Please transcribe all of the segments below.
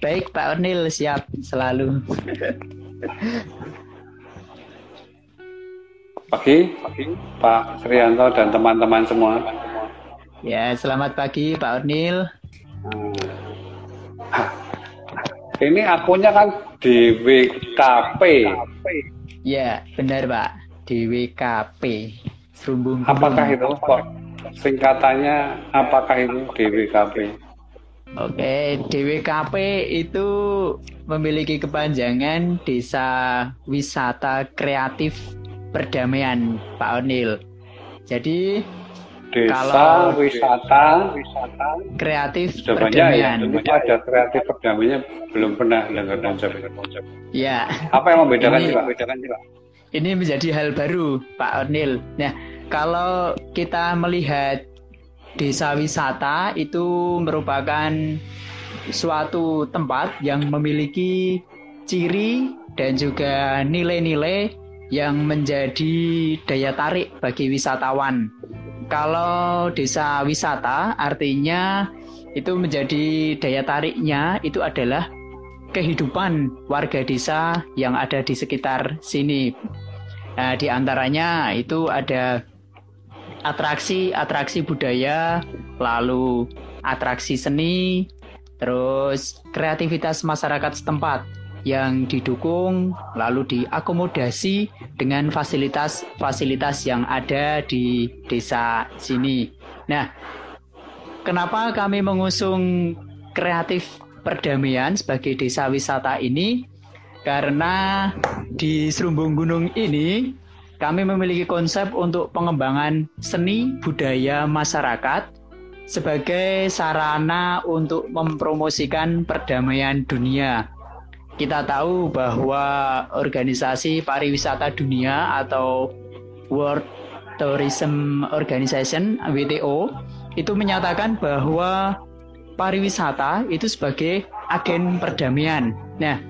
Baik Pak Ornil siap selalu. Pagi, pagi Pak Srianto dan teman-teman semua. Ya, selamat pagi Pak Ornil. Ini akunnya kan di WKP. Ya, benar Pak. Di WKP. Serumbung Apakah itu singkatannya apakah itu DWKP? Oke, DWKP itu memiliki kepanjangan Desa Wisata Kreatif Perdamaian, Pak Onil. Jadi Desa kalau wisata, wisata kreatif ya, perdamaian. Ya, ada kreatif perdamaian belum pernah dengar konsep Ya. Apa yang membedakan ini, Pak? Bedakan Pak? Ini menjadi hal baru, Pak Onil. Nah, kalau kita melihat desa wisata itu merupakan suatu tempat yang memiliki ciri dan juga nilai-nilai yang menjadi daya tarik bagi wisatawan. Kalau desa wisata artinya itu menjadi daya tariknya itu adalah kehidupan warga desa yang ada di sekitar sini. Nah, di antaranya itu ada atraksi-atraksi budaya, lalu atraksi seni, terus kreativitas masyarakat setempat yang didukung lalu diakomodasi dengan fasilitas-fasilitas yang ada di desa sini. Nah, kenapa kami mengusung kreatif perdamaian sebagai desa wisata ini? Karena di Serumbung Gunung ini kami memiliki konsep untuk pengembangan seni budaya masyarakat sebagai sarana untuk mempromosikan perdamaian dunia. Kita tahu bahwa organisasi pariwisata dunia atau World Tourism Organization WTO itu menyatakan bahwa pariwisata itu sebagai agen perdamaian. Nah,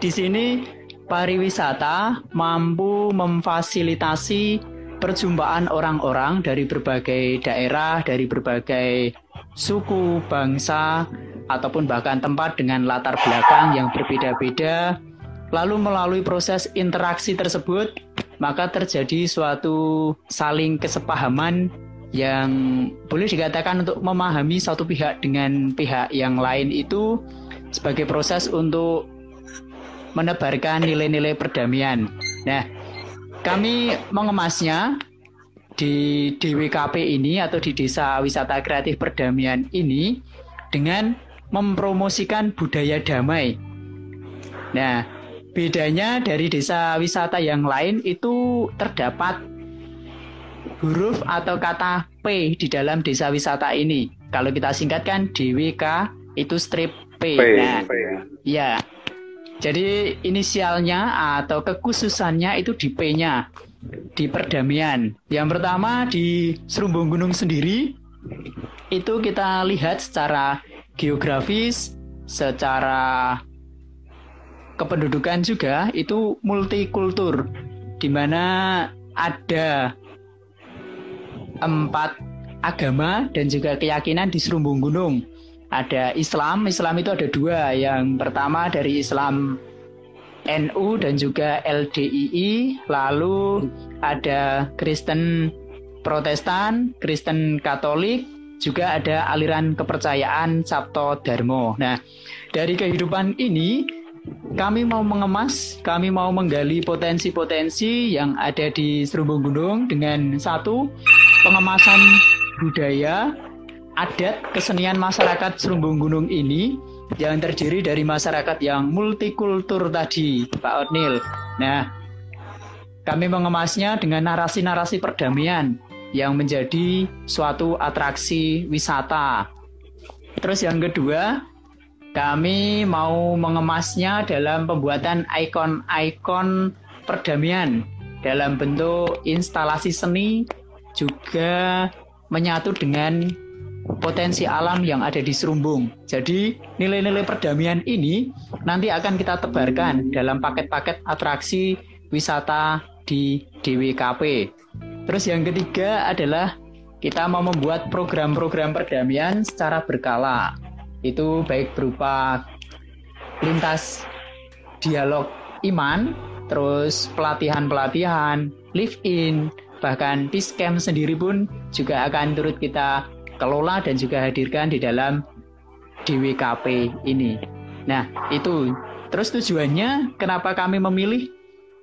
di sini pariwisata mampu memfasilitasi perjumpaan orang-orang dari berbagai daerah, dari berbagai suku, bangsa, ataupun bahkan tempat dengan latar belakang yang berbeda-beda. Lalu melalui proses interaksi tersebut, maka terjadi suatu saling kesepahaman yang boleh dikatakan untuk memahami satu pihak dengan pihak yang lain itu sebagai proses untuk menebarkan nilai-nilai perdamaian. Nah, kami mengemasnya di DWKP ini atau di Desa Wisata Kreatif Perdamaian ini dengan mempromosikan budaya damai. Nah, bedanya dari desa wisata yang lain itu terdapat huruf atau kata P di dalam desa wisata ini. Kalau kita singkatkan DWK itu strip P. P nah, P, ya. Jadi inisialnya atau kekhususannya itu di P-nya, di perdamaian. Yang pertama di Serumbung Gunung sendiri itu kita lihat secara geografis, secara kependudukan juga itu multikultur di mana ada empat agama dan juga keyakinan di Serumbung Gunung ada Islam. Islam itu ada dua. Yang pertama dari Islam NU dan juga LDII. Lalu ada Kristen Protestan, Kristen Katolik, juga ada aliran kepercayaan Sabto Darmo. Nah, dari kehidupan ini kami mau mengemas, kami mau menggali potensi-potensi yang ada di Serumbung Gunung dengan satu pengemasan budaya adat kesenian masyarakat Serumbung Gunung ini yang terdiri dari masyarakat yang multikultur tadi, Pak Otnil. Nah, kami mengemasnya dengan narasi-narasi perdamaian yang menjadi suatu atraksi wisata. Terus yang kedua, kami mau mengemasnya dalam pembuatan ikon-ikon perdamaian dalam bentuk instalasi seni juga menyatu dengan potensi alam yang ada di Serumbung. Jadi nilai-nilai perdamaian ini nanti akan kita tebarkan dalam paket-paket atraksi wisata di DWKP. Terus yang ketiga adalah kita mau membuat program-program perdamaian secara berkala. Itu baik berupa lintas dialog iman, terus pelatihan-pelatihan, live in, bahkan peace camp sendiri pun juga akan turut kita kelola dan juga hadirkan di dalam DWKP ini. Nah, itu terus tujuannya kenapa kami memilih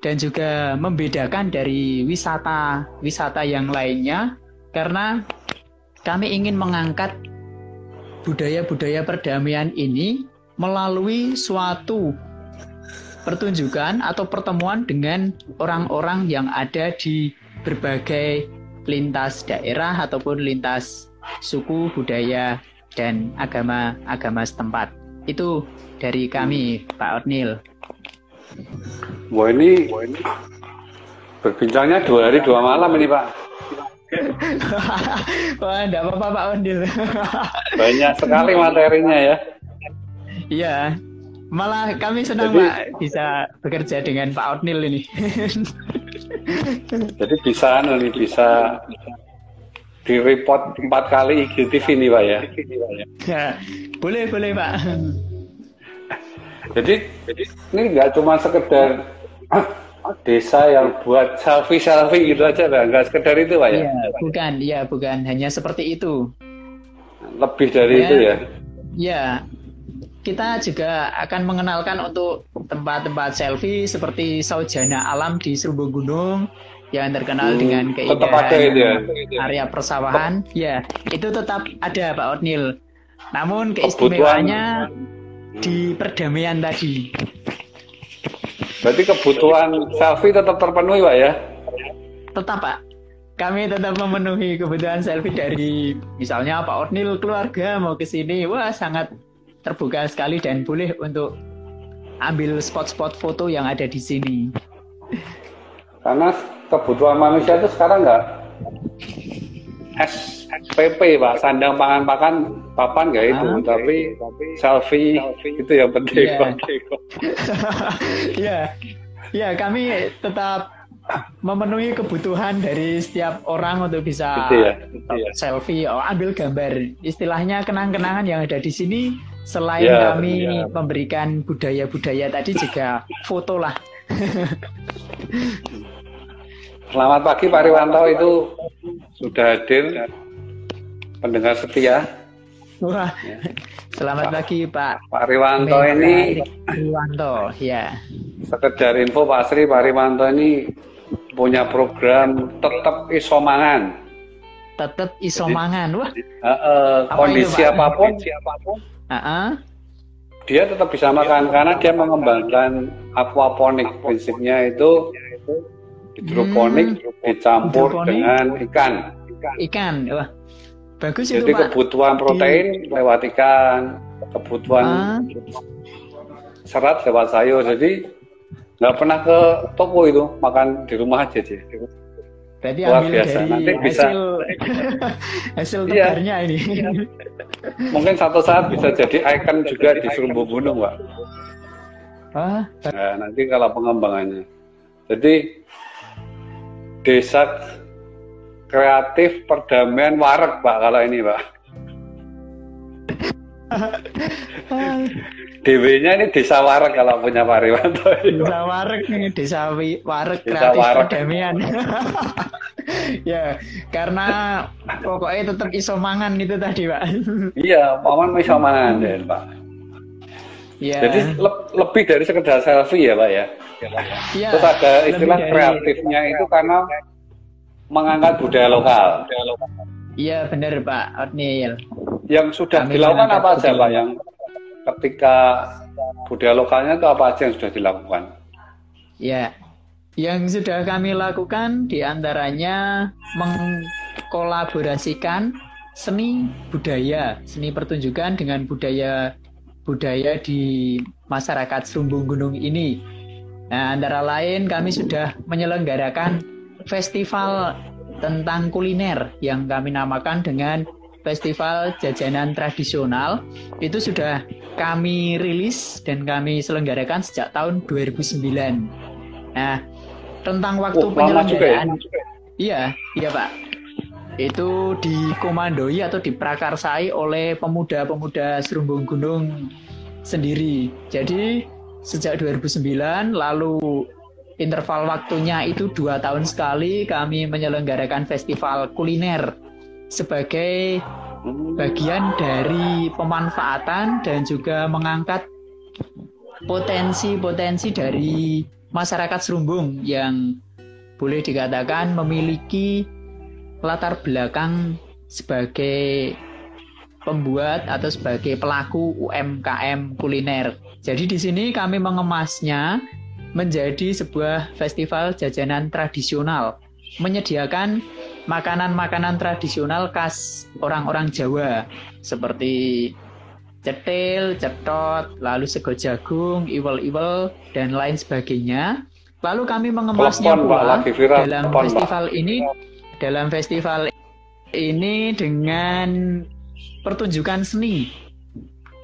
dan juga membedakan dari wisata-wisata yang lainnya karena kami ingin mengangkat budaya-budaya perdamaian ini melalui suatu pertunjukan atau pertemuan dengan orang-orang yang ada di berbagai lintas daerah ataupun lintas suku, budaya, dan agama-agama setempat. Itu dari kami, Pak Ornil. Wah ini, berbincangnya dua hari dua malam ini Pak. Wah, enggak apa-apa Pak Ornil. Banyak sekali materinya ya. Iya, malah kami senang Jadi, Pak bisa bekerja dengan Pak Ornil ini. Jadi bisa nih bisa di report empat kali IGTV nih pak ya. ya boleh boleh pak. Jadi, jadi ini nggak cuma sekedar desa yang buat selfie selfie gitu aja lah, nggak sekedar itu pak ya? Iya, bukan, iya bukan, hanya seperti itu. Lebih dari ya, itu ya? Iya, kita juga akan mengenalkan untuk tempat-tempat selfie seperti Saujana Alam di Serbu Gunung yang terkenal hmm, dengan keindahan ya. area persawahan. Ya, itu tetap ada Pak Otnil. Namun keistimewaannya di perdamaian tadi. Berarti kebutuhan selfie tetap terpenuhi Pak ya? Tetap Pak. Kami tetap memenuhi kebutuhan selfie dari misalnya Pak Otnil keluarga mau ke sini. Wah, sangat terbuka sekali dan boleh untuk ambil spot-spot foto yang ada di sini. Karena kebutuhan manusia itu sekarang nggak SPP pak, sandang pangan pakan papan nggak itu, ah, tapi, tapi selfie, selfie itu yang penting. Iya, yeah. ya, kami tetap memenuhi kebutuhan dari setiap orang untuk bisa gitu ya, gitu ya. selfie, oh, ambil gambar. Istilahnya kenang-kenangan yang ada di sini selain ya, kami ya. memberikan budaya-budaya tadi juga foto lah. Selamat pagi Pak Riwanto itu sudah hadir pendengar setia. Wah, ya. selamat Pak, pagi Pak. Pak Riwanto ini. Riwanto, ya. Sekedar info Pak Sri, Pak Riwanto ini punya program tetap isomangan. Tetap isomangan, wah. Uh, uh, kondisi itu, apa pun, kondisi apa pun Uh-uh. Dia tetap bisa makan karena dia mengembangkan aquaponik. Prinsipnya itu hidroponik hmm, dicampur hidroponik. dengan ikan. Ikan, wah. Bagus itu, Jadi Pak. kebutuhan protein Di... lewat ikan, kebutuhan uh. serat lewat sayur. Jadi nggak pernah ke toko itu makan di rumah aja sih. Berarti Luar ambil biasa. dari Nanti bisa hasil hasil iya. tebarnya ini. Mungkin satu saat bisa jadi ikon juga di Serumbu Gunung, Pak. Ah, nah, nanti kalau pengembangannya. Jadi desa kreatif perdamaian Warek, Pak, kalau ini, Pak. DW-nya ini desa Warek kalau punya Pak Riwanto. Desa Warek nih, desa Warek desa kreatif Warek. perdamaian. ya, karena pokoknya tetap iso mangan itu tadi, Pak. iya, paman iso mangan, ya, Pak. Ya. Jadi le lebih dari sekedar selfie ya, Pak ya. Ya Terus ada istilah dari... kreatifnya itu karena mengangkat budaya lokal. Iya, benar, Pak Otnil. Yang sudah Kami dilakukan apa aja, Pak? Yang ketika budaya lokalnya itu apa aja yang sudah dilakukan? Ya, yang sudah kami lakukan di antaranya mengkolaborasikan seni budaya, seni pertunjukan dengan budaya budaya di masyarakat Serumbung Gunung ini. Nah, antara lain kami sudah menyelenggarakan festival tentang kuliner yang kami namakan dengan Festival Jajanan Tradisional itu sudah kami rilis dan kami selenggarakan sejak tahun 2009. Nah, tentang waktu oh, penyelenggaraan, ya? iya, iya Pak, itu dikomandoi atau diprakarsai oleh pemuda-pemuda Serumbung Gunung sendiri. Jadi sejak 2009 lalu interval waktunya itu dua tahun sekali kami menyelenggarakan festival kuliner sebagai bagian dari pemanfaatan dan juga mengangkat potensi-potensi dari masyarakat Serumbung yang boleh dikatakan memiliki latar belakang sebagai pembuat atau sebagai pelaku UMKM kuliner. Jadi di sini kami mengemasnya menjadi sebuah festival jajanan tradisional, menyediakan makanan-makanan tradisional khas orang-orang Jawa seperti cetil, cetot, lalu sego jagung, iwel-iwel, dan lain sebagainya. Lalu kami mengemasnya pula dalam festival ini, dalam festival ini dengan pertunjukan seni.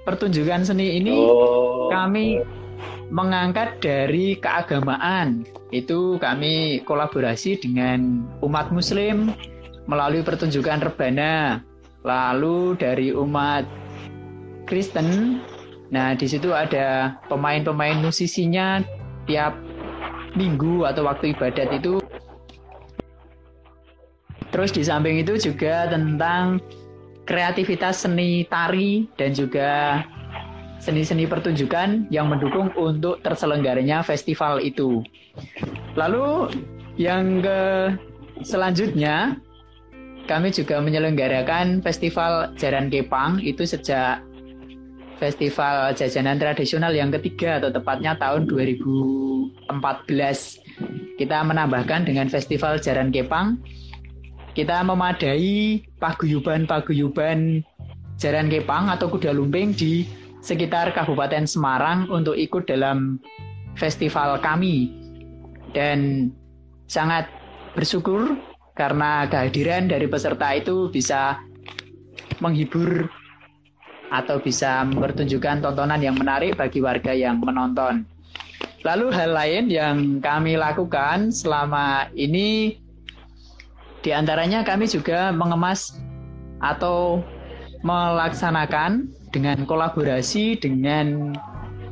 Pertunjukan seni ini oh. kami mengangkat dari keagamaan. Itu kami kolaborasi dengan umat muslim melalui pertunjukan rebana. Lalu dari umat Kristen, nah di situ ada pemain-pemain musisinya tiap minggu atau waktu ibadat itu. Terus di samping itu juga tentang kreativitas seni tari dan juga seni-seni pertunjukan yang mendukung untuk terselenggaranya festival itu. Lalu yang ke selanjutnya kami juga menyelenggarakan festival Jaran Kepang itu sejak festival jajanan tradisional yang ketiga atau tepatnya tahun 2014. Kita menambahkan dengan festival Jaran Kepang kita memadai paguyuban-paguyuban Jaran Kepang atau Kuda Lumping di sekitar Kabupaten Semarang untuk ikut dalam festival kami. Dan sangat bersyukur karena kehadiran dari peserta itu bisa menghibur atau bisa mempertunjukkan tontonan yang menarik bagi warga yang menonton. Lalu hal lain yang kami lakukan selama ini di antaranya kami juga mengemas atau melaksanakan dengan kolaborasi dengan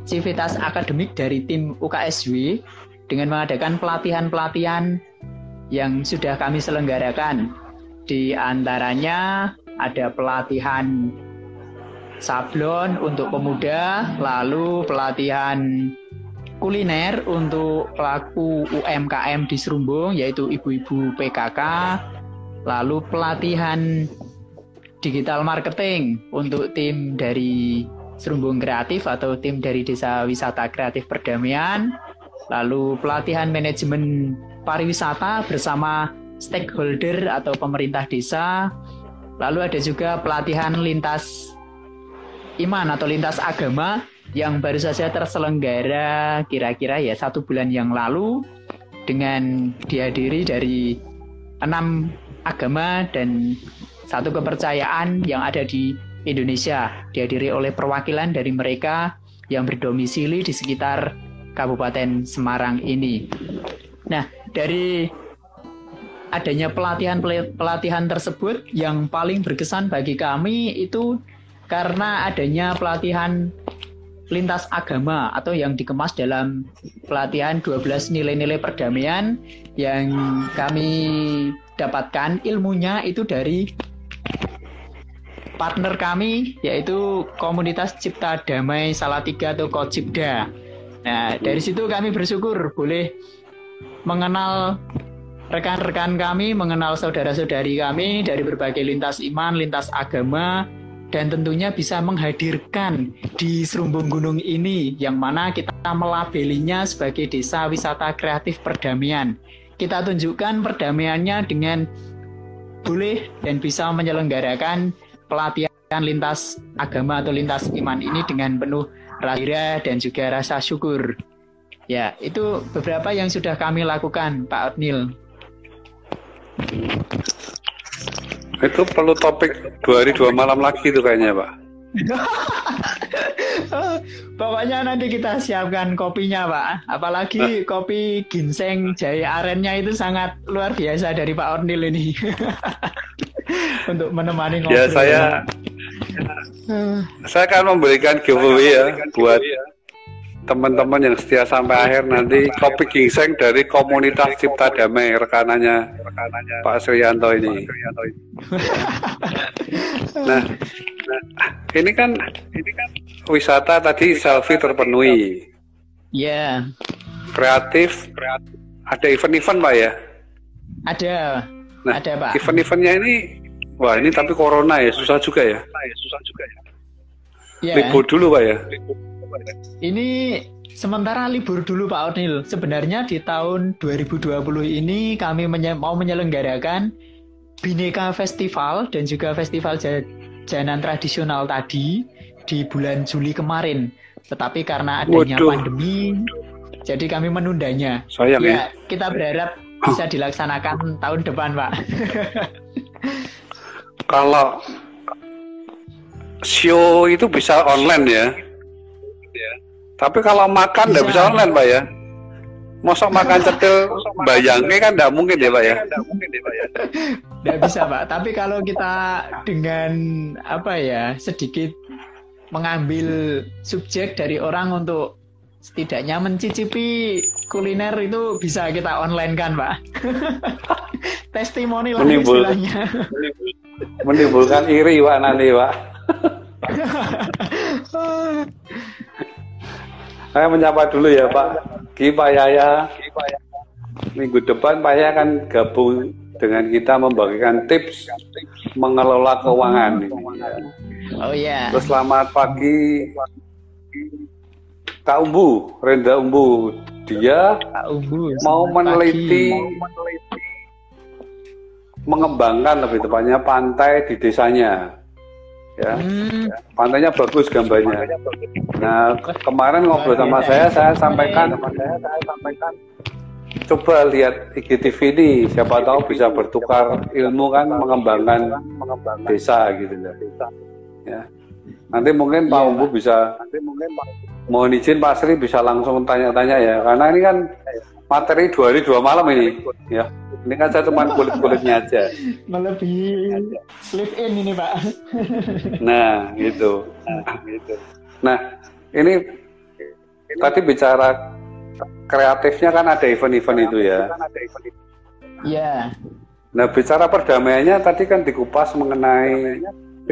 civitas akademik dari tim UKSW dengan mengadakan pelatihan-pelatihan yang sudah kami selenggarakan. Di antaranya ada pelatihan sablon untuk pemuda, lalu pelatihan kuliner untuk pelaku UMKM di Serumbung yaitu ibu-ibu PKK, lalu pelatihan digital marketing untuk tim dari Serumbung Kreatif atau tim dari Desa Wisata Kreatif Perdamaian, lalu pelatihan manajemen pariwisata bersama stakeholder atau pemerintah desa, lalu ada juga pelatihan lintas iman atau lintas agama yang baru saja terselenggara kira-kira ya satu bulan yang lalu dengan dihadiri dari enam agama dan satu kepercayaan yang ada di Indonesia dihadiri oleh perwakilan dari mereka yang berdomisili di sekitar Kabupaten Semarang ini. Nah, dari adanya pelatihan-pelatihan tersebut yang paling berkesan bagi kami itu karena adanya pelatihan lintas agama atau yang dikemas dalam pelatihan 12 nilai-nilai perdamaian yang kami dapatkan ilmunya itu dari partner kami yaitu komunitas Cipta Damai Salatiga atau Kocipda. Nah, dari situ kami bersyukur boleh mengenal rekan-rekan kami, mengenal saudara-saudari kami dari berbagai lintas iman, lintas agama, dan tentunya bisa menghadirkan di Serumbung Gunung ini yang mana kita melabelinya sebagai desa wisata kreatif perdamaian. Kita tunjukkan perdamaiannya dengan boleh dan bisa menyelenggarakan pelatihan lintas agama atau lintas iman ini dengan penuh rasa dan juga rasa syukur. Ya, itu beberapa yang sudah kami lakukan, Pak Otnil. Itu perlu topik dua hari dua malam lagi itu kayaknya Pak. Pokoknya nanti kita siapkan kopinya Pak. Apalagi kopi ginseng jahe arennya itu sangat luar biasa dari Pak Ornil ini. Untuk menemani ngobrol. Ya saya saya akan memberikan giveaway ya buat teman-teman yang setia sampai akhir nanti kopi gingseng dari komunitas Cipta Damai rekanannya Pak Suryanto ini. nah, ini kan ini kan wisata tadi selfie terpenuhi. Ya. Yeah. Kreatif, ada event-event Pak ya? Ada. Nah, ada Pak. Event-eventnya ini wah ini tapi corona ya susah juga ya. Susah juga ya. Yeah. Libur dulu Pak ya. Ini sementara libur dulu Pak Onil. Sebenarnya di tahun 2020 ini kami menye mau menyelenggarakan Bineka Festival dan juga Festival Jajanan Tradisional tadi di bulan Juli kemarin. Tetapi karena adanya Waduh. pandemi, jadi kami menundanya. Sayang ya. ya. Kita berharap bisa dilaksanakan tahun depan, Pak. Kalau show itu bisa online ya? Tapi kalau makan nggak bisa. bisa online pak ya? Mosok makan cetil bayangnya kan nggak mungkin ya pak ya? Nggak mungkin ya pak ya? Nggak bisa pak. Tapi kalau kita dengan apa ya sedikit mengambil subjek dari orang untuk setidaknya mencicipi kuliner itu bisa kita online kan pak testimoni lah Menimbul, istilahnya menimbulkan iri pak nanti pak Saya menyapa dulu ya Pak Ki Pak Yaya. Minggu depan Pak Yaya akan gabung dengan kita membagikan tips mengelola keuangan. Oh iya. Yeah. Terus selamat pagi Kak Umbu, Renda Umbu. Dia Umbu, mau meneliti, meneliti mengembangkan lebih tepatnya pantai di desanya ya. Hmm. Pantainya bagus gambarnya. Nah, kemarin ngobrol sama saya, saya sampaikan. Sama saya, saya sampaikan. Coba lihat IGTV ini, siapa tahu bisa bertukar ilmu kan mengembangkan desa gitu ya. Nanti mungkin Pak iya, Umbu bisa nanti mungkin Pak mohon izin Pak Sri bisa langsung tanya-tanya ya, karena ini kan materi dua hari dua malam ini. Ya. Ini kan saya cuma kulit-kulitnya aja. Melebihi live in ini Pak. Nah, gitu. Nah, gitu. Nah, ini tadi bicara kreatifnya kan ada event-event itu ya. Iya. Nah, bicara perdamaiannya tadi kan dikupas mengenai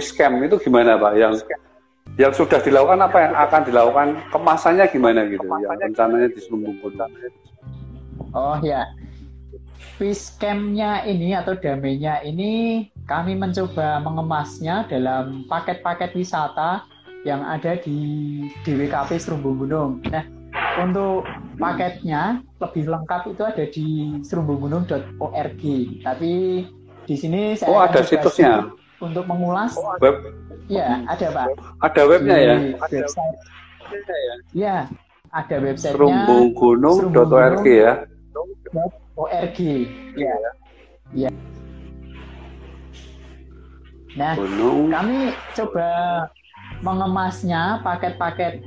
scam itu gimana Pak? Yang yang sudah dilakukan apa yang akan dilakukan kemasannya gimana gitu? Yang rencananya diselubungkan. Oh ya, fish campnya ini atau damainya ini kami mencoba mengemasnya dalam paket-paket wisata yang ada di DWKP Serumbung Gunung. Nah, untuk paketnya lebih lengkap itu ada di serumbunggunung.org. Tapi di sini saya Oh, ada situsnya. Untuk mengulas oh, web. Ya, ada, Pak. Ada webnya ya? Website. Ya, ada websitenya. Serumbunggunung.org ya. ORG. Ya. Ya. Nah, Gunung. kami coba mengemasnya paket-paket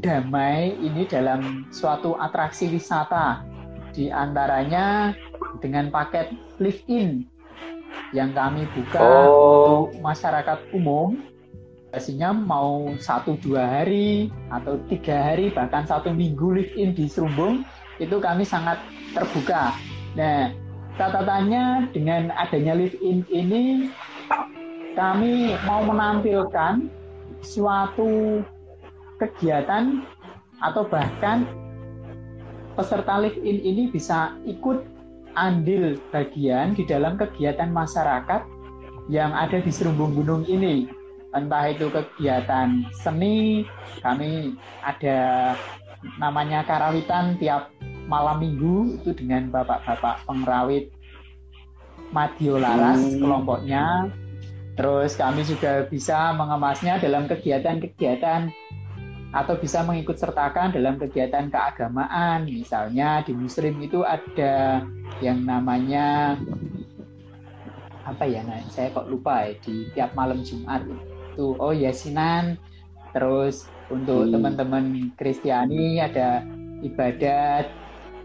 damai ini dalam suatu atraksi wisata. Di antaranya dengan paket live in yang kami buka oh. untuk masyarakat umum. Biasanya mau satu dua hari atau tiga hari bahkan satu minggu live in di Serumbung itu kami sangat terbuka Nah, catatannya dengan adanya live in ini kami mau menampilkan suatu kegiatan atau bahkan peserta live in ini bisa ikut andil bagian di dalam kegiatan masyarakat yang ada di Serumbung Gunung ini. Entah itu kegiatan seni, kami ada namanya karawitan tiap malam minggu itu dengan bapak-bapak pengrawit Madio Laras hmm. kelompoknya. Terus kami juga bisa mengemasnya dalam kegiatan-kegiatan atau bisa mengikut sertakan dalam kegiatan keagamaan. Misalnya di Muslim itu ada yang namanya apa ya? Nah, saya kok lupa ya di tiap malam Jumat itu oh yasinan. Terus untuk hmm. teman-teman Kristiani ada ibadat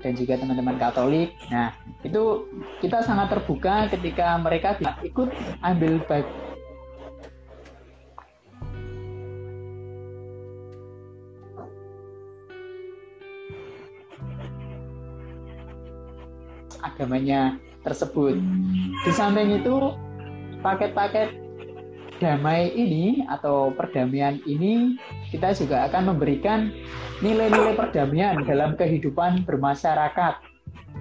dan juga teman-teman Katolik. Nah, itu kita sangat terbuka ketika mereka bisa ikut ambil bag agamanya tersebut. Di samping itu, paket-paket damai ini atau perdamaian ini kita juga akan memberikan nilai-nilai perdamaian dalam kehidupan bermasyarakat.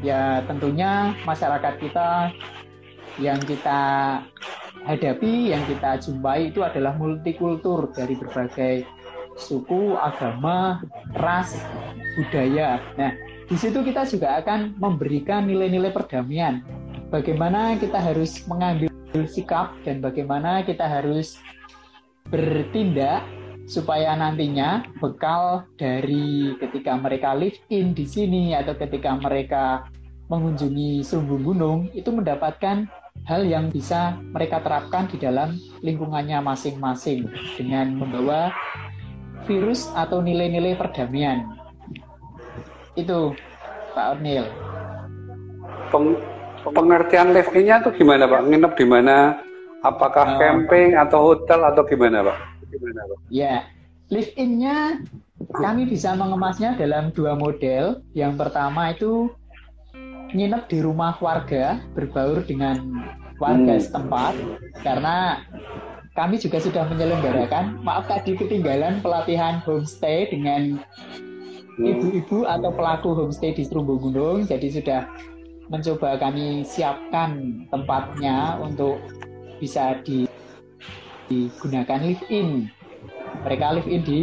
Ya tentunya masyarakat kita yang kita hadapi, yang kita jumpai itu adalah multikultur dari berbagai suku, agama, ras, budaya. Nah, di situ kita juga akan memberikan nilai-nilai perdamaian. Bagaimana kita harus mengambil sikap dan bagaimana kita harus bertindak supaya nantinya bekal dari ketika mereka live in di sini atau ketika mereka mengunjungi Serumbung Gunung itu mendapatkan hal yang bisa mereka terapkan di dalam lingkungannya masing-masing dengan membawa virus atau nilai-nilai perdamaian. Itu Pak Ornil pengertian live in-nya tuh gimana Pak? Nginep di mana? Apakah oh. camping atau hotel atau gimana Pak? Gimana Pak? Ya, live in-nya kami bisa mengemasnya dalam dua model. Yang pertama itu nginep di rumah warga, berbaur dengan warga hmm. setempat, karena kami juga sudah menyelenggarakan, maaf tadi ketinggalan pelatihan homestay dengan hmm. ibu-ibu atau pelaku homestay di Serumbu Gunung, jadi sudah mencoba kami siapkan tempatnya untuk bisa di, digunakan live in. Mereka live in di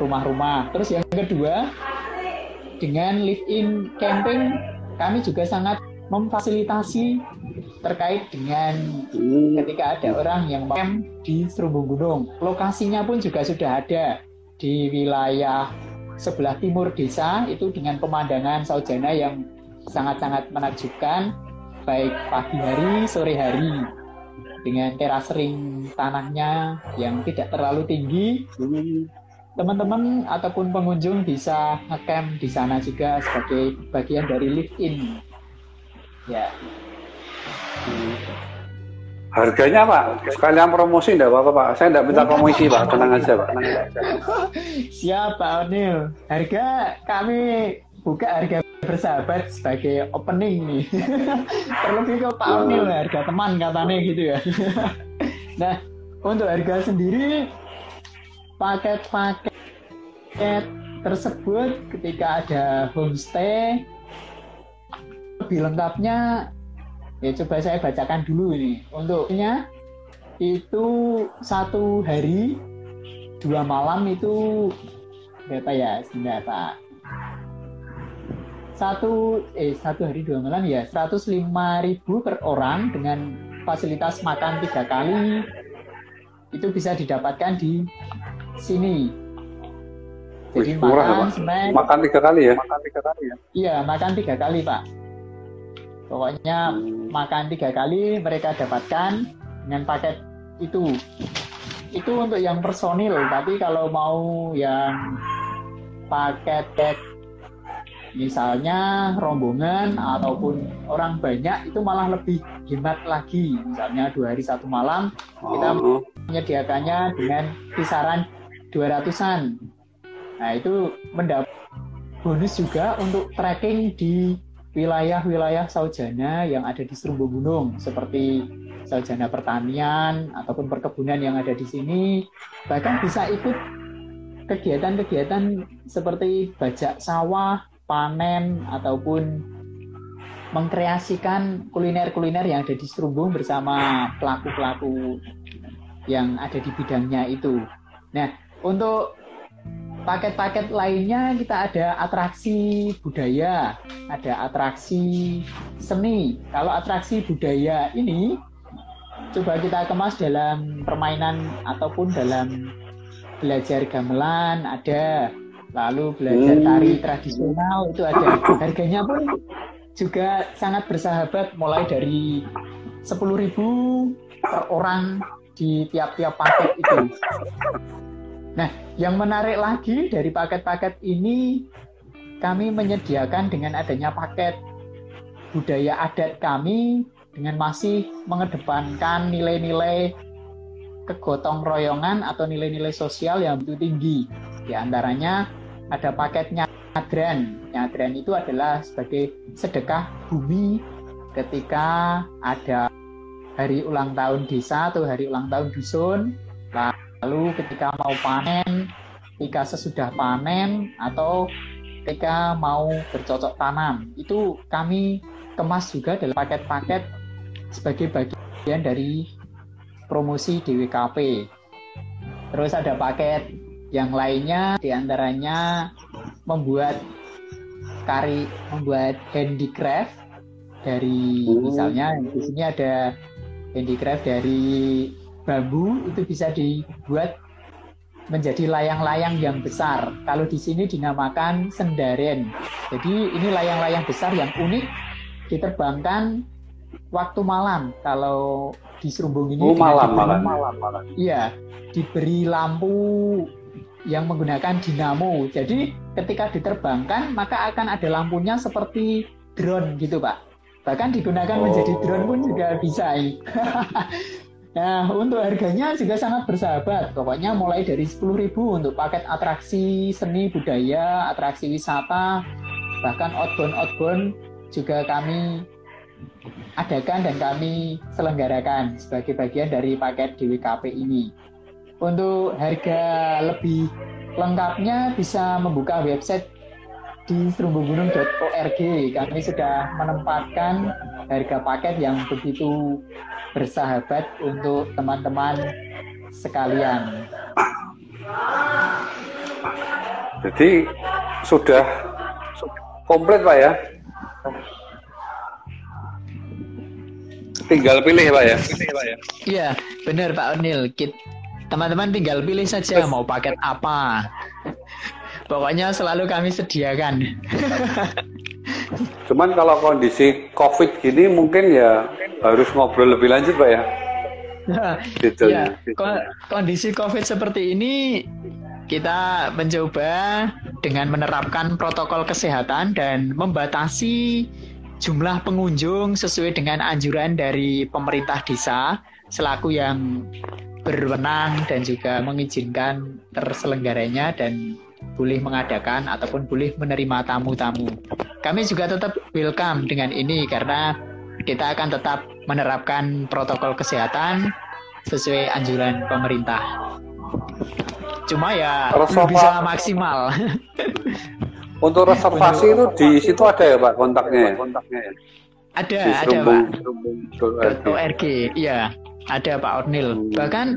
rumah-rumah. Terus yang kedua, dengan live in camping kami juga sangat memfasilitasi terkait dengan ketika ada orang yang camp di Serumbung Gunung. Lokasinya pun juga sudah ada di wilayah sebelah timur desa itu dengan pemandangan saujana yang sangat-sangat menakjubkan baik pagi hari, sore hari dengan teras ring tanahnya yang tidak terlalu tinggi. Teman-teman ataupun pengunjung bisa ngecamp di sana juga sebagai bagian dari live in. Ya. Harganya Pak, sekalian promosi enggak apa-apa Pak. Saya enggak minta komisi Pak, tenang aja Pak. Siap Pak Onil. Harga kami buka harga bersahabat sebagai opening nih. Terlebih ke Pak Amil harga teman katanya gitu ya. nah, untuk harga sendiri paket-paket tersebut ketika ada homestay lebih lengkapnya ya coba saya bacakan dulu ini untuknya itu satu hari dua malam itu berapa ya sebentar pak satu eh satu hari dua malam ya 105 ribu per orang dengan fasilitas makan tiga kali itu bisa didapatkan di sini. Jadi Wih, murah, makan snack, makan tiga kali ya? Makan tiga kali ya? Iya makan tiga kali pak. Pokoknya hmm. makan tiga kali mereka dapatkan dengan paket itu. Itu untuk yang personil. Tapi kalau mau yang paket misalnya rombongan ataupun orang banyak itu malah lebih hemat lagi. Misalnya dua hari satu malam kita oh. menyediakannya dengan kisaran 200-an nah itu mendapat bonus juga untuk trekking di wilayah-wilayah saujana yang ada di Serumbu Gunung seperti saujana pertanian ataupun perkebunan yang ada di sini. Bahkan bisa ikut kegiatan-kegiatan seperti bajak sawah panen ataupun mengkreasikan kuliner-kuliner yang ada di Serumbung bersama pelaku-pelaku yang ada di bidangnya itu. Nah, untuk paket-paket lainnya kita ada atraksi budaya, ada atraksi seni. Kalau atraksi budaya ini coba kita kemas dalam permainan ataupun dalam belajar gamelan ada lalu belajar hmm. tari tradisional itu ada harganya pun juga sangat bersahabat mulai dari 10.000 per orang di tiap-tiap paket itu. Nah, yang menarik lagi dari paket-paket ini kami menyediakan dengan adanya paket budaya adat kami dengan masih mengedepankan nilai-nilai kegotong royongan atau nilai-nilai sosial yang begitu tinggi. Di antaranya ada paket nyadran. Nyadran itu adalah sebagai sedekah bumi ketika ada hari ulang tahun desa atau hari ulang tahun dusun, lalu ketika mau panen, ketika sesudah panen atau ketika mau bercocok tanam, itu kami kemas juga dalam paket-paket sebagai bagian dari promosi DWKP. Terus ada paket yang lainnya di antaranya membuat kari, membuat handicraft dari oh. misalnya di sini ada handicraft dari bambu itu bisa dibuat menjadi layang-layang yang besar. Kalau di sini dinamakan sendaren. Jadi ini layang-layang besar yang unik diterbangkan waktu malam. Kalau di Serumbung ini oh, malam, malam, malam, malam. Iya, diberi lampu yang menggunakan dinamo. Jadi ketika diterbangkan maka akan ada lampunya seperti drone gitu, Pak. Bahkan digunakan oh. menjadi drone pun juga bisa. nah, untuk harganya juga sangat bersahabat. Pokoknya mulai dari 10.000 untuk paket atraksi seni budaya, atraksi wisata, bahkan outbound-outbound juga kami adakan dan kami selenggarakan sebagai bagian dari paket DWKP ini. Untuk harga lebih lengkapnya bisa membuka website di serumbugunung.org kami sudah menempatkan harga paket yang begitu bersahabat untuk teman-teman sekalian. Jadi sudah komplit Pak ya? Tinggal pilih Pak ya? Iya, benar Pak Onil. Teman-teman tinggal pilih saja mau paket apa. Pokoknya selalu kami sediakan. Cuman kalau kondisi COVID gini mungkin ya harus ngobrol lebih lanjut, Pak ya. gitu. Ya, kondisi COVID seperti ini kita mencoba dengan menerapkan protokol kesehatan dan membatasi jumlah pengunjung sesuai dengan anjuran dari pemerintah desa selaku yang berwenang dan juga mengizinkan terselenggaranya dan boleh mengadakan ataupun boleh menerima tamu-tamu. Kami juga tetap welcome dengan ini karena kita akan tetap menerapkan protokol kesehatan sesuai anjuran pemerintah. Cuma ya bisa maksimal. Untuk reservasi itu di situ ada ya Pak kontaknya? Kontaknya ya? Ada, ada Pak. .org, iya, ada Pak Ornil. Hmm. Bahkan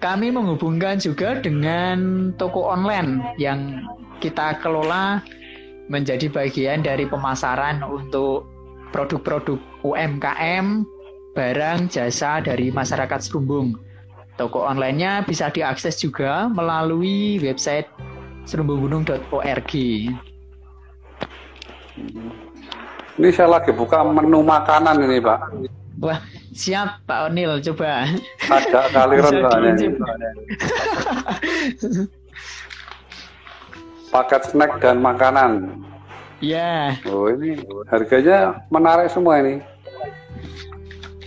kami menghubungkan juga dengan toko online yang kita kelola menjadi bagian dari pemasaran untuk produk-produk UMKM, barang, jasa dari masyarakat Serumbung. Toko online-nya bisa diakses juga melalui website serumbunggunung.org. Ini saya lagi buka menu makanan ini, Pak. Wah, siap Pak Onil, coba. Ada kaliran soalnya. Paket snack dan makanan. Iya. Yeah. Oh ini harganya menarik semua ini.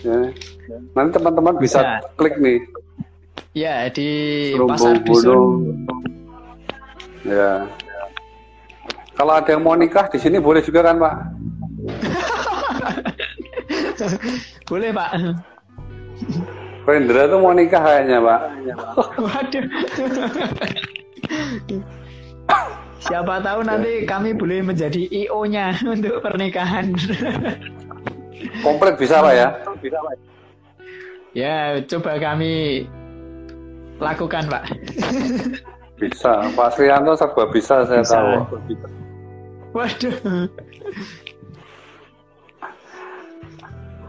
Ya. Nanti teman-teman bisa, bisa klik nih. Ya di Serumbung pasar Dusun. Ya. Kalau ada yang mau nikah di sini boleh juga kan Pak? Boleh Pak. Rendra tuh mau nikah kayaknya Pak. Waduh. Siapa tahu nanti kami boleh menjadi IO-nya untuk pernikahan. Komplit bisa Pak ya? Bisa Pak. Ya, coba kami lakukan Pak. Bisa, Pak Srianto serba bisa saya bisa. tahu. Waduh.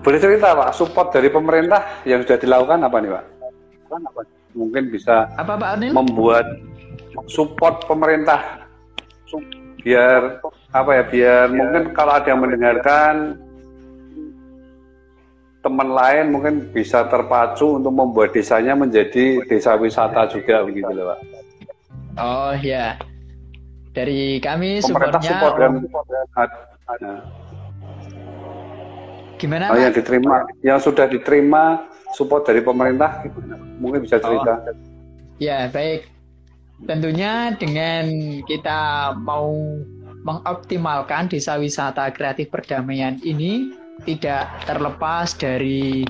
Boleh cerita Pak, support dari pemerintah yang sudah dilakukan apa nih Pak? Mungkin bisa apa, Pak Anil? membuat support pemerintah biar apa ya biar ya. mungkin kalau ada yang mendengarkan teman lain mungkin bisa terpacu untuk membuat desanya menjadi desa wisata juga begitu loh Pak. Oh ya. Dari kami pemerintah support dan, support dan Gimana? Oh, yang diterima, yang sudah diterima support dari pemerintah, mungkin bisa cerita. Oh. Ya baik. Tentunya dengan kita mau mengoptimalkan desa wisata kreatif perdamaian ini, tidak terlepas dari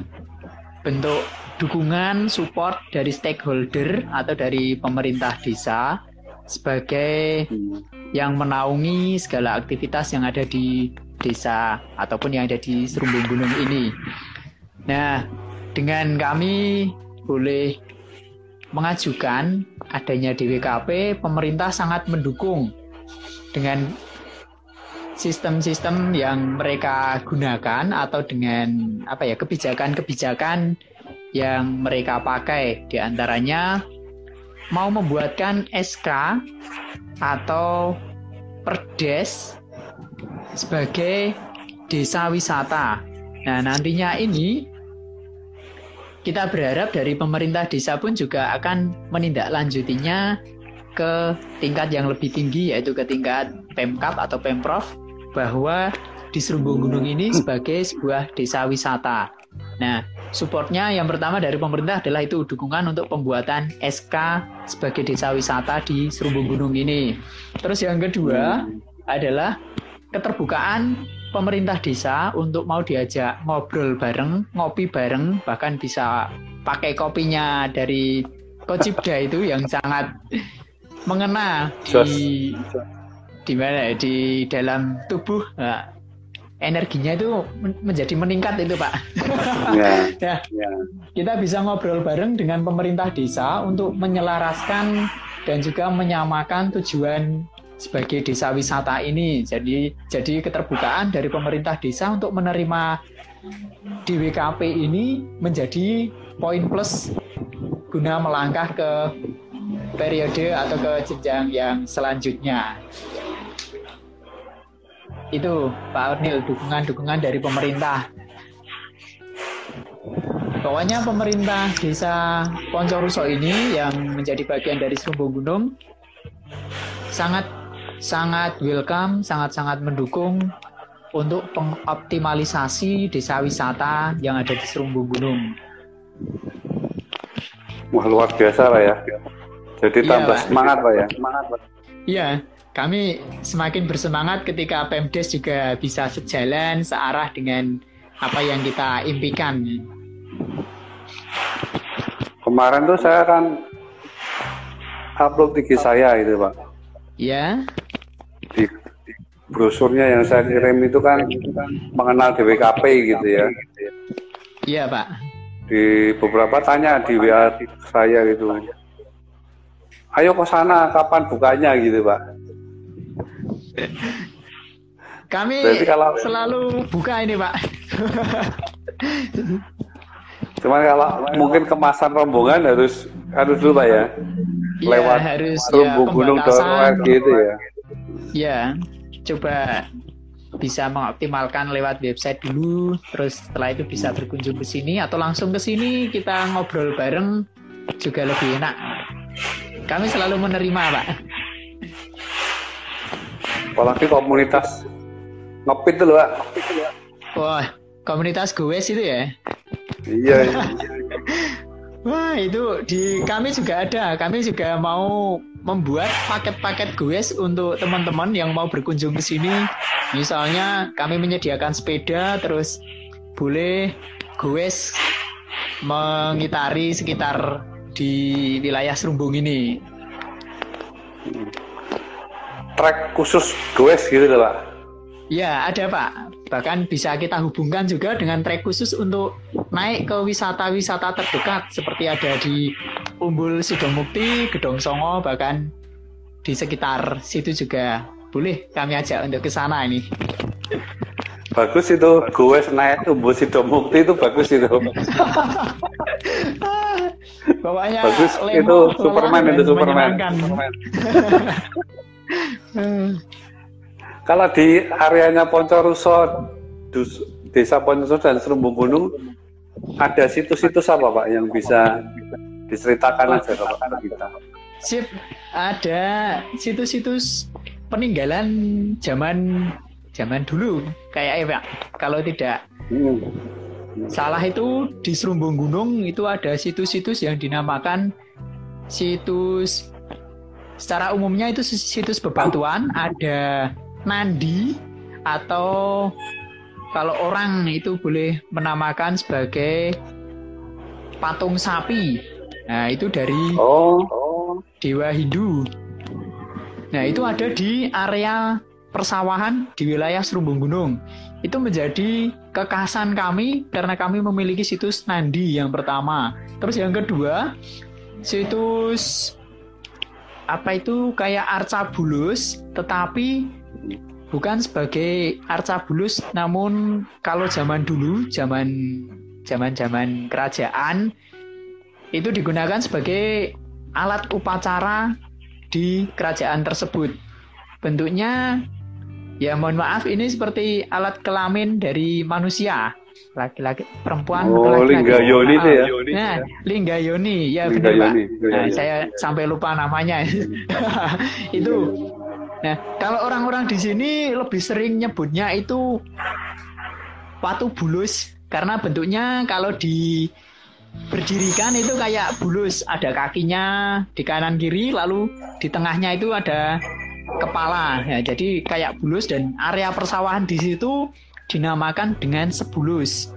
bentuk dukungan support dari stakeholder atau dari pemerintah desa sebagai yang menaungi segala aktivitas yang ada di desa ataupun yang ada di Serumbung Gunung ini. Nah, dengan kami boleh mengajukan adanya DWKP, pemerintah sangat mendukung dengan sistem-sistem yang mereka gunakan atau dengan apa ya kebijakan-kebijakan yang mereka pakai di antaranya mau membuatkan SK atau perdes sebagai desa wisata. Nah, nantinya ini kita berharap dari pemerintah desa pun juga akan menindaklanjutinya ke tingkat yang lebih tinggi yaitu ke tingkat Pemkap atau Pemprov bahwa di Serumbung Gunung ini sebagai sebuah desa wisata. Nah, supportnya yang pertama dari pemerintah adalah itu dukungan untuk pembuatan SK sebagai desa wisata di Serumbung Gunung ini. Terus yang kedua adalah keterbukaan pemerintah desa untuk mau diajak ngobrol bareng, ngopi bareng, bahkan bisa pakai kopinya dari Kocibda itu yang sangat mengena di di mana di dalam tubuh nah, energinya itu menjadi meningkat itu pak. Ya, ya. ya. Kita bisa ngobrol bareng dengan pemerintah desa untuk menyelaraskan dan juga menyamakan tujuan sebagai desa wisata ini. Jadi jadi keterbukaan dari pemerintah desa untuk menerima DWKP ini menjadi poin plus guna melangkah ke periode atau ke jenjang yang selanjutnya. Itu Pak Ornil dukungan-dukungan dari pemerintah. Pokoknya pemerintah desa Poncoruso ini yang menjadi bagian dari Serumbung Gunung sangat sangat welcome, sangat-sangat mendukung untuk pengoptimalisasi desa wisata yang ada di Serumbung Gunung. Wah luar biasa lah ya. Jadi iya, tambah semangat pak ya. Semangat pak. Iya, kami semakin bersemangat ketika Pemdes juga bisa sejalan searah dengan apa yang kita impikan. Kemarin tuh saya kan upload tinggi saya itu pak. Iya di, brosurnya yang saya kirim itu kan mengenal DWKP gitu ya. Iya Pak. Di beberapa tanya di WA saya gitu. Ayo ke sana kapan bukanya gitu Pak. Kami Berarti kalau, selalu buka ini Pak. Cuman kalau mungkin kemasan rombongan harus harus dulu Pak ya. ya lewat harus ya, gunung gitu ya. Ya, coba bisa mengoptimalkan lewat website dulu, terus setelah itu bisa berkunjung ke sini atau langsung ke sini kita ngobrol bareng juga lebih enak. Kami selalu menerima, Pak. Apalagi komunitas ngopit dulu, Pak. Wah, komunitas gue itu ya? Iya. iya. Wah, itu di kami juga ada. Kami juga mau membuat paket-paket goes untuk teman-teman yang mau berkunjung ke sini. Misalnya kami menyediakan sepeda, terus boleh goes mengitari sekitar di wilayah Serumbung ini. Trek khusus goes gitu Pak? Ya, ada Pak. Bahkan bisa kita hubungkan juga dengan trek khusus untuk naik ke wisata-wisata terdekat seperti ada di Umbul Sidomukti, Gedong Songo, bahkan di sekitar situ juga boleh kami ajak untuk ke sana ini. Bagus itu, gue naik Umbul Sidomukti itu bagus itu. Pokoknya bagus itu Superman itu Superman. Superman. Kalau di areanya Poncoruso, Desa Poncoruso dan Serumbung Gunung, ada situs-situs apa Pak yang bisa diceritakan aja kalau kita. Sip, ada situs-situs peninggalan zaman zaman dulu kayak ya Kalau tidak hmm. salah itu di Serumbung Gunung itu ada situs-situs yang dinamakan situs secara umumnya itu situs bebatuan, ada nandi atau kalau orang itu boleh menamakan sebagai patung sapi. Nah, itu dari oh, oh. dewa Hindu. Nah, itu ada di area persawahan di wilayah Serumbung Gunung. Itu menjadi kekhasan kami karena kami memiliki situs Nandi yang pertama. Terus yang kedua, situs apa itu kayak arca bulus tetapi bukan sebagai arca bulus namun kalau zaman dulu zaman zaman zaman kerajaan itu digunakan sebagai alat upacara di kerajaan tersebut bentuknya ya mohon maaf ini seperti alat kelamin dari manusia laki-laki perempuan oh, laki-laki. Lingga Yoni itu ya. Nah, Lingga Yoni, ya benar Pak. Nah, saya sampai lupa namanya. itu. Nah, kalau orang-orang di sini lebih sering nyebutnya itu watu bulus karena bentuknya kalau di berdirikan itu kayak bulus, ada kakinya di kanan kiri lalu di tengahnya itu ada kepala. Ya, jadi kayak bulus dan area persawahan di situ dinamakan dengan Sebulus.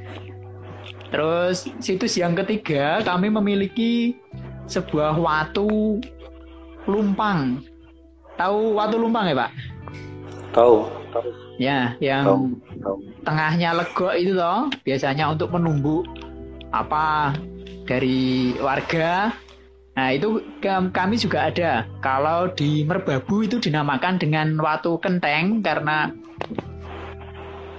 Terus situs yang ketiga kami memiliki sebuah watu lumpang. Tahu watu lumpang ya Pak? Tahu. Ya, yang tahu, tahu. tengahnya legok itu toh biasanya untuk menunggu apa dari warga. Nah itu kami juga ada. Kalau di Merbabu itu dinamakan dengan watu kenteng karena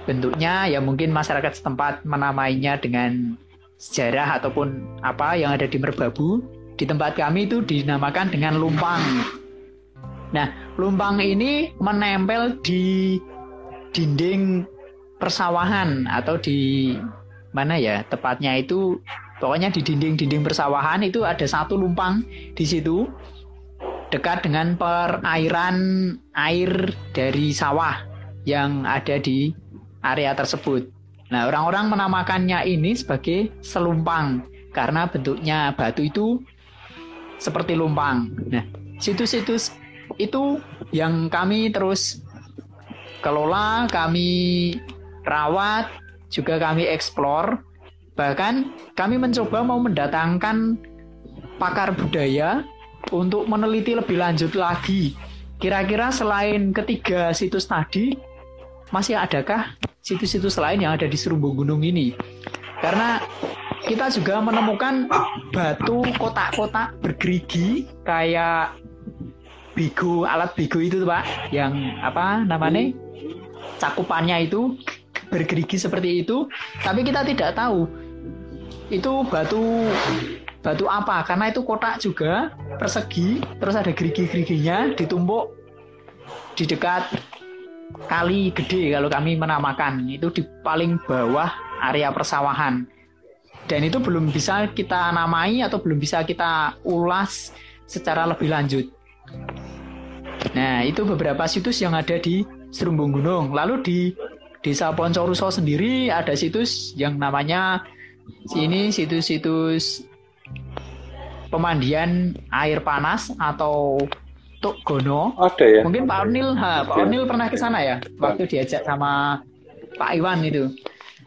bentuknya ya mungkin masyarakat setempat menamainya dengan sejarah ataupun apa yang ada di Merbabu. Di tempat kami itu dinamakan dengan lumpang. Nah, lumpang ini menempel di dinding persawahan atau di mana ya tepatnya itu pokoknya di dinding-dinding persawahan itu ada satu lumpang di situ dekat dengan perairan air dari sawah yang ada di area tersebut. Nah, orang-orang menamakannya ini sebagai selumpang karena bentuknya batu itu seperti lumpang. Nah, situs-situs itu yang kami terus kelola, kami rawat, juga kami eksplor. Bahkan kami mencoba mau mendatangkan pakar budaya untuk meneliti lebih lanjut lagi. Kira-kira selain ketiga situs tadi, masih adakah situs-situs lain yang ada di Serumbung Gunung ini. Karena kita juga menemukan batu kotak-kotak bergerigi kayak bigo, alat bigo itu tuh, Pak, yang apa namanya? cakupannya itu bergerigi seperti itu, tapi kita tidak tahu itu batu batu apa karena itu kotak juga persegi terus ada gerigi-geriginya ditumpuk di dekat kali gede kalau kami menamakan itu di paling bawah area persawahan dan itu belum bisa kita namai atau belum bisa kita ulas secara lebih lanjut. Nah, itu beberapa situs yang ada di Serumbung Gunung. Lalu di Desa Poncoruso sendiri ada situs yang namanya sini situs-situs pemandian air panas atau Tuk Gono. Ada ya. Mungkin Pak Ornil, ha, Pak Ornil pernah ke sana ya? Waktu diajak sama Pak Iwan itu.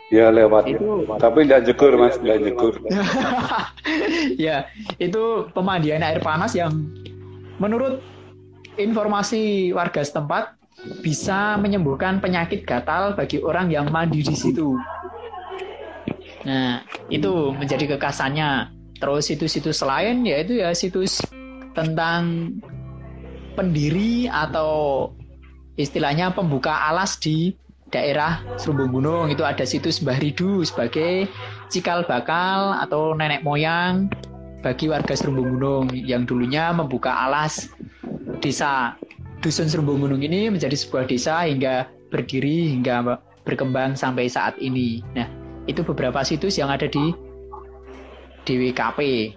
Ya lewat. Itu... Tapi tidak jekur mas, tidak jekur. ya, itu pemandian air panas yang menurut informasi warga setempat bisa menyembuhkan penyakit gatal bagi orang yang mandi di situ. Nah, itu menjadi kekasannya. Terus situs-situs lain yaitu ya situs tentang pendiri atau istilahnya pembuka alas di daerah Serumbung Gunung itu ada situs Mbah Ridu sebagai cikal bakal atau nenek moyang bagi warga Serumbung Gunung yang dulunya membuka alas desa Dusun Serumbung Gunung ini menjadi sebuah desa hingga berdiri hingga berkembang sampai saat ini. Nah, itu beberapa situs yang ada di DWKP.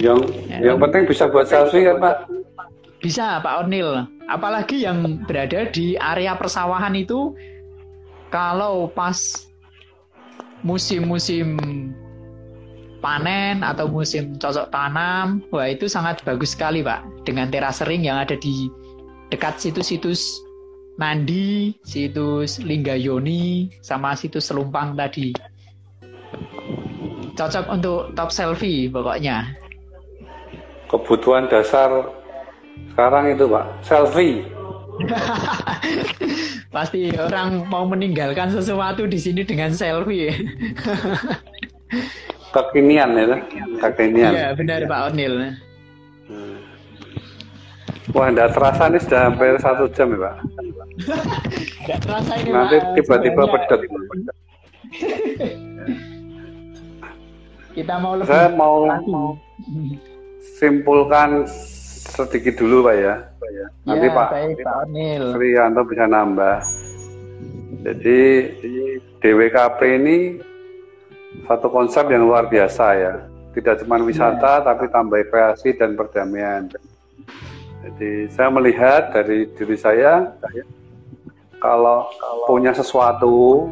Yang ya. yang penting bisa buat selfie kan Pak? Bisa Pak Ornil. Apalagi yang berada di area persawahan itu kalau pas musim-musim panen atau musim cocok tanam, wah itu sangat bagus sekali Pak. Dengan terasering yang ada di dekat situs-situs Nandi, situs Linggayoni, sama situs Selumpang tadi. Cocok untuk top selfie pokoknya. Kebutuhan dasar sekarang itu Pak, selfie. Pasti orang mau meninggalkan sesuatu di sini dengan selfie. Kekinian ya, kekinian. Iya benar Pak Onil. Hmm. Wah, tidak terasa nih sudah hampir satu jam ya Pak. Tidak terasa ini Nanti tiba-tiba pedet. Kita mau lebih Saya mau, mau simpulkan sedikit dulu Pak ya. Nanti ya, Pak, baik, Pak Onil. Srianto bisa nambah. Jadi DWKP ini satu konsep yang luar biasa ya. Tidak cuma wisata ya. tapi tambah kreasi dan perdamaian. Jadi saya melihat dari diri saya, kalau, kalau punya sesuatu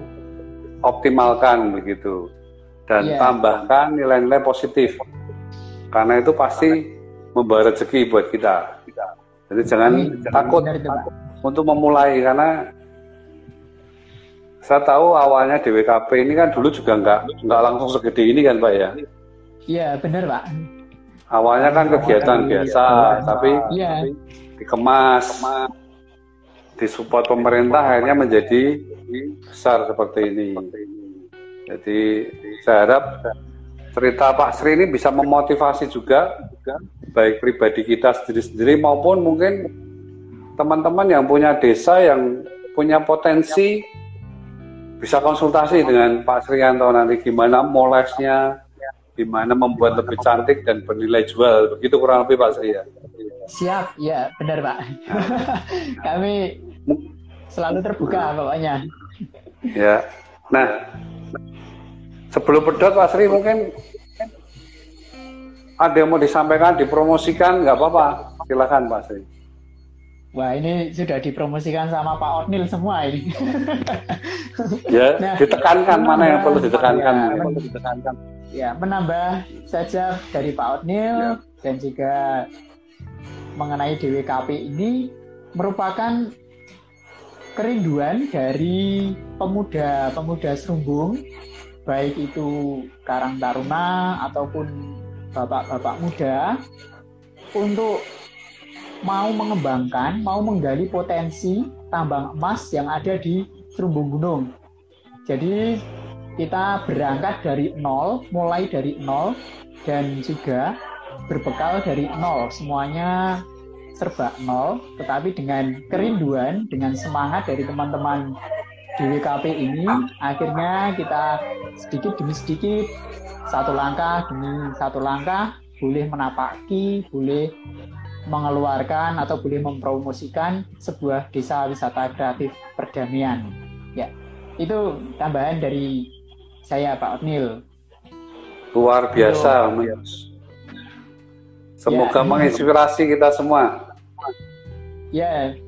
optimalkan begitu dan yeah. tambahkan nilai-nilai positif karena itu pasti membawa rezeki buat kita. Jadi jangan hmm, takut untuk memulai karena saya tahu awalnya DWKP ini kan dulu juga nggak nggak langsung segede ini kan Pak ya. Iya benar Pak. Awalnya kan kegiatan biasa, iya, tapi iya. dikemas, disupport pemerintah akhirnya menjadi besar seperti ini. Jadi saya harap cerita Pak Sri ini bisa memotivasi juga, baik pribadi kita sendiri-sendiri maupun mungkin teman-teman yang punya desa yang punya potensi bisa konsultasi dengan Pak Srianto nanti gimana molesnya, gimana membuat lebih cantik dan bernilai jual. Begitu kurang lebih Pak Sri ya. Siap, ya benar Pak. Kami selalu terbuka pokoknya. Ya. Nah, sebelum pedot Pak Sri mungkin ada yang mau disampaikan, dipromosikan, nggak apa-apa. Silakan Pak Sri. Wah ini sudah dipromosikan sama Pak Ornil semua ini. ya, nah, ditekankan mana yang perlu ditekankan. Ya, yang perlu ditekankan ya menambah saja dari Pak Otnil ya. dan juga mengenai DWKP ini merupakan kerinduan dari pemuda-pemuda Serumbung baik itu Karang Taruna ataupun bapak-bapak muda untuk mau mengembangkan, mau menggali potensi tambang emas yang ada di Serumbung Gunung. Jadi kita berangkat dari nol, mulai dari nol, dan juga berbekal dari nol. Semuanya serba nol, tetapi dengan kerinduan, dengan semangat dari teman-teman DWKP ini, akhirnya kita sedikit demi sedikit, satu langkah demi satu langkah, boleh menapaki, boleh mengeluarkan atau boleh mempromosikan sebuah desa wisata kreatif perdamaian. Ya, itu tambahan dari saya Pak Otnil. Luar biasa, Semoga ya, menginspirasi kita semua. Ya.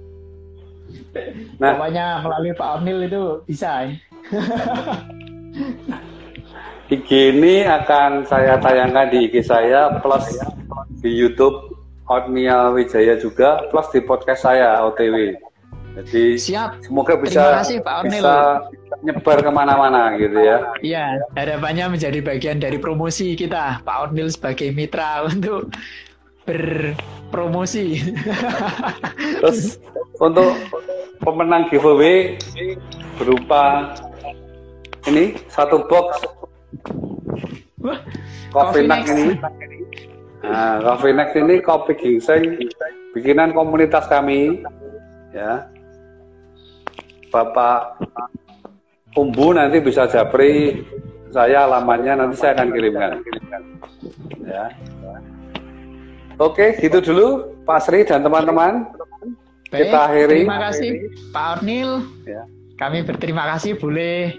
Nah, pokoknya melalui Pak Otnil itu bisa. IG ini akan saya tayangkan di IG saya plus di YouTube Otniel Wijaya juga plus di podcast saya OTW. Jadi siap. Semoga bisa kasih, Pak bisa nyebar ke mana-mana gitu ya. Iya, harapannya menjadi bagian dari promosi kita, Pak Ornil sebagai mitra untuk berpromosi. Terus untuk pemenang giveaway berupa ini satu box Coffee Next ini. Nah, Coffee Next ini kopi ginseng bikinan komunitas kami ya Bapak Umbu nanti bisa japri saya alamannya nanti saya akan kirimkan. Ya. Oke, gitu dulu Pak Sri dan teman-teman. Kita akhiri. Terima kasih Pak Ornil. Ya. Kami berterima kasih boleh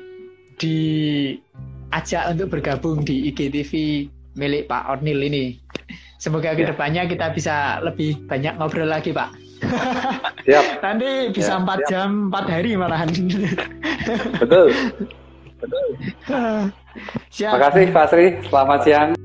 diajak untuk bergabung di IGTV milik Pak Ornil ini. Semoga ya. ke depannya kita bisa lebih banyak ngobrol lagi Pak. Siap. Nanti bisa empat ya, jam, empat hari malahan. Betul. Betul. Siap. Terima kasih Pak Sri. Selamat siang.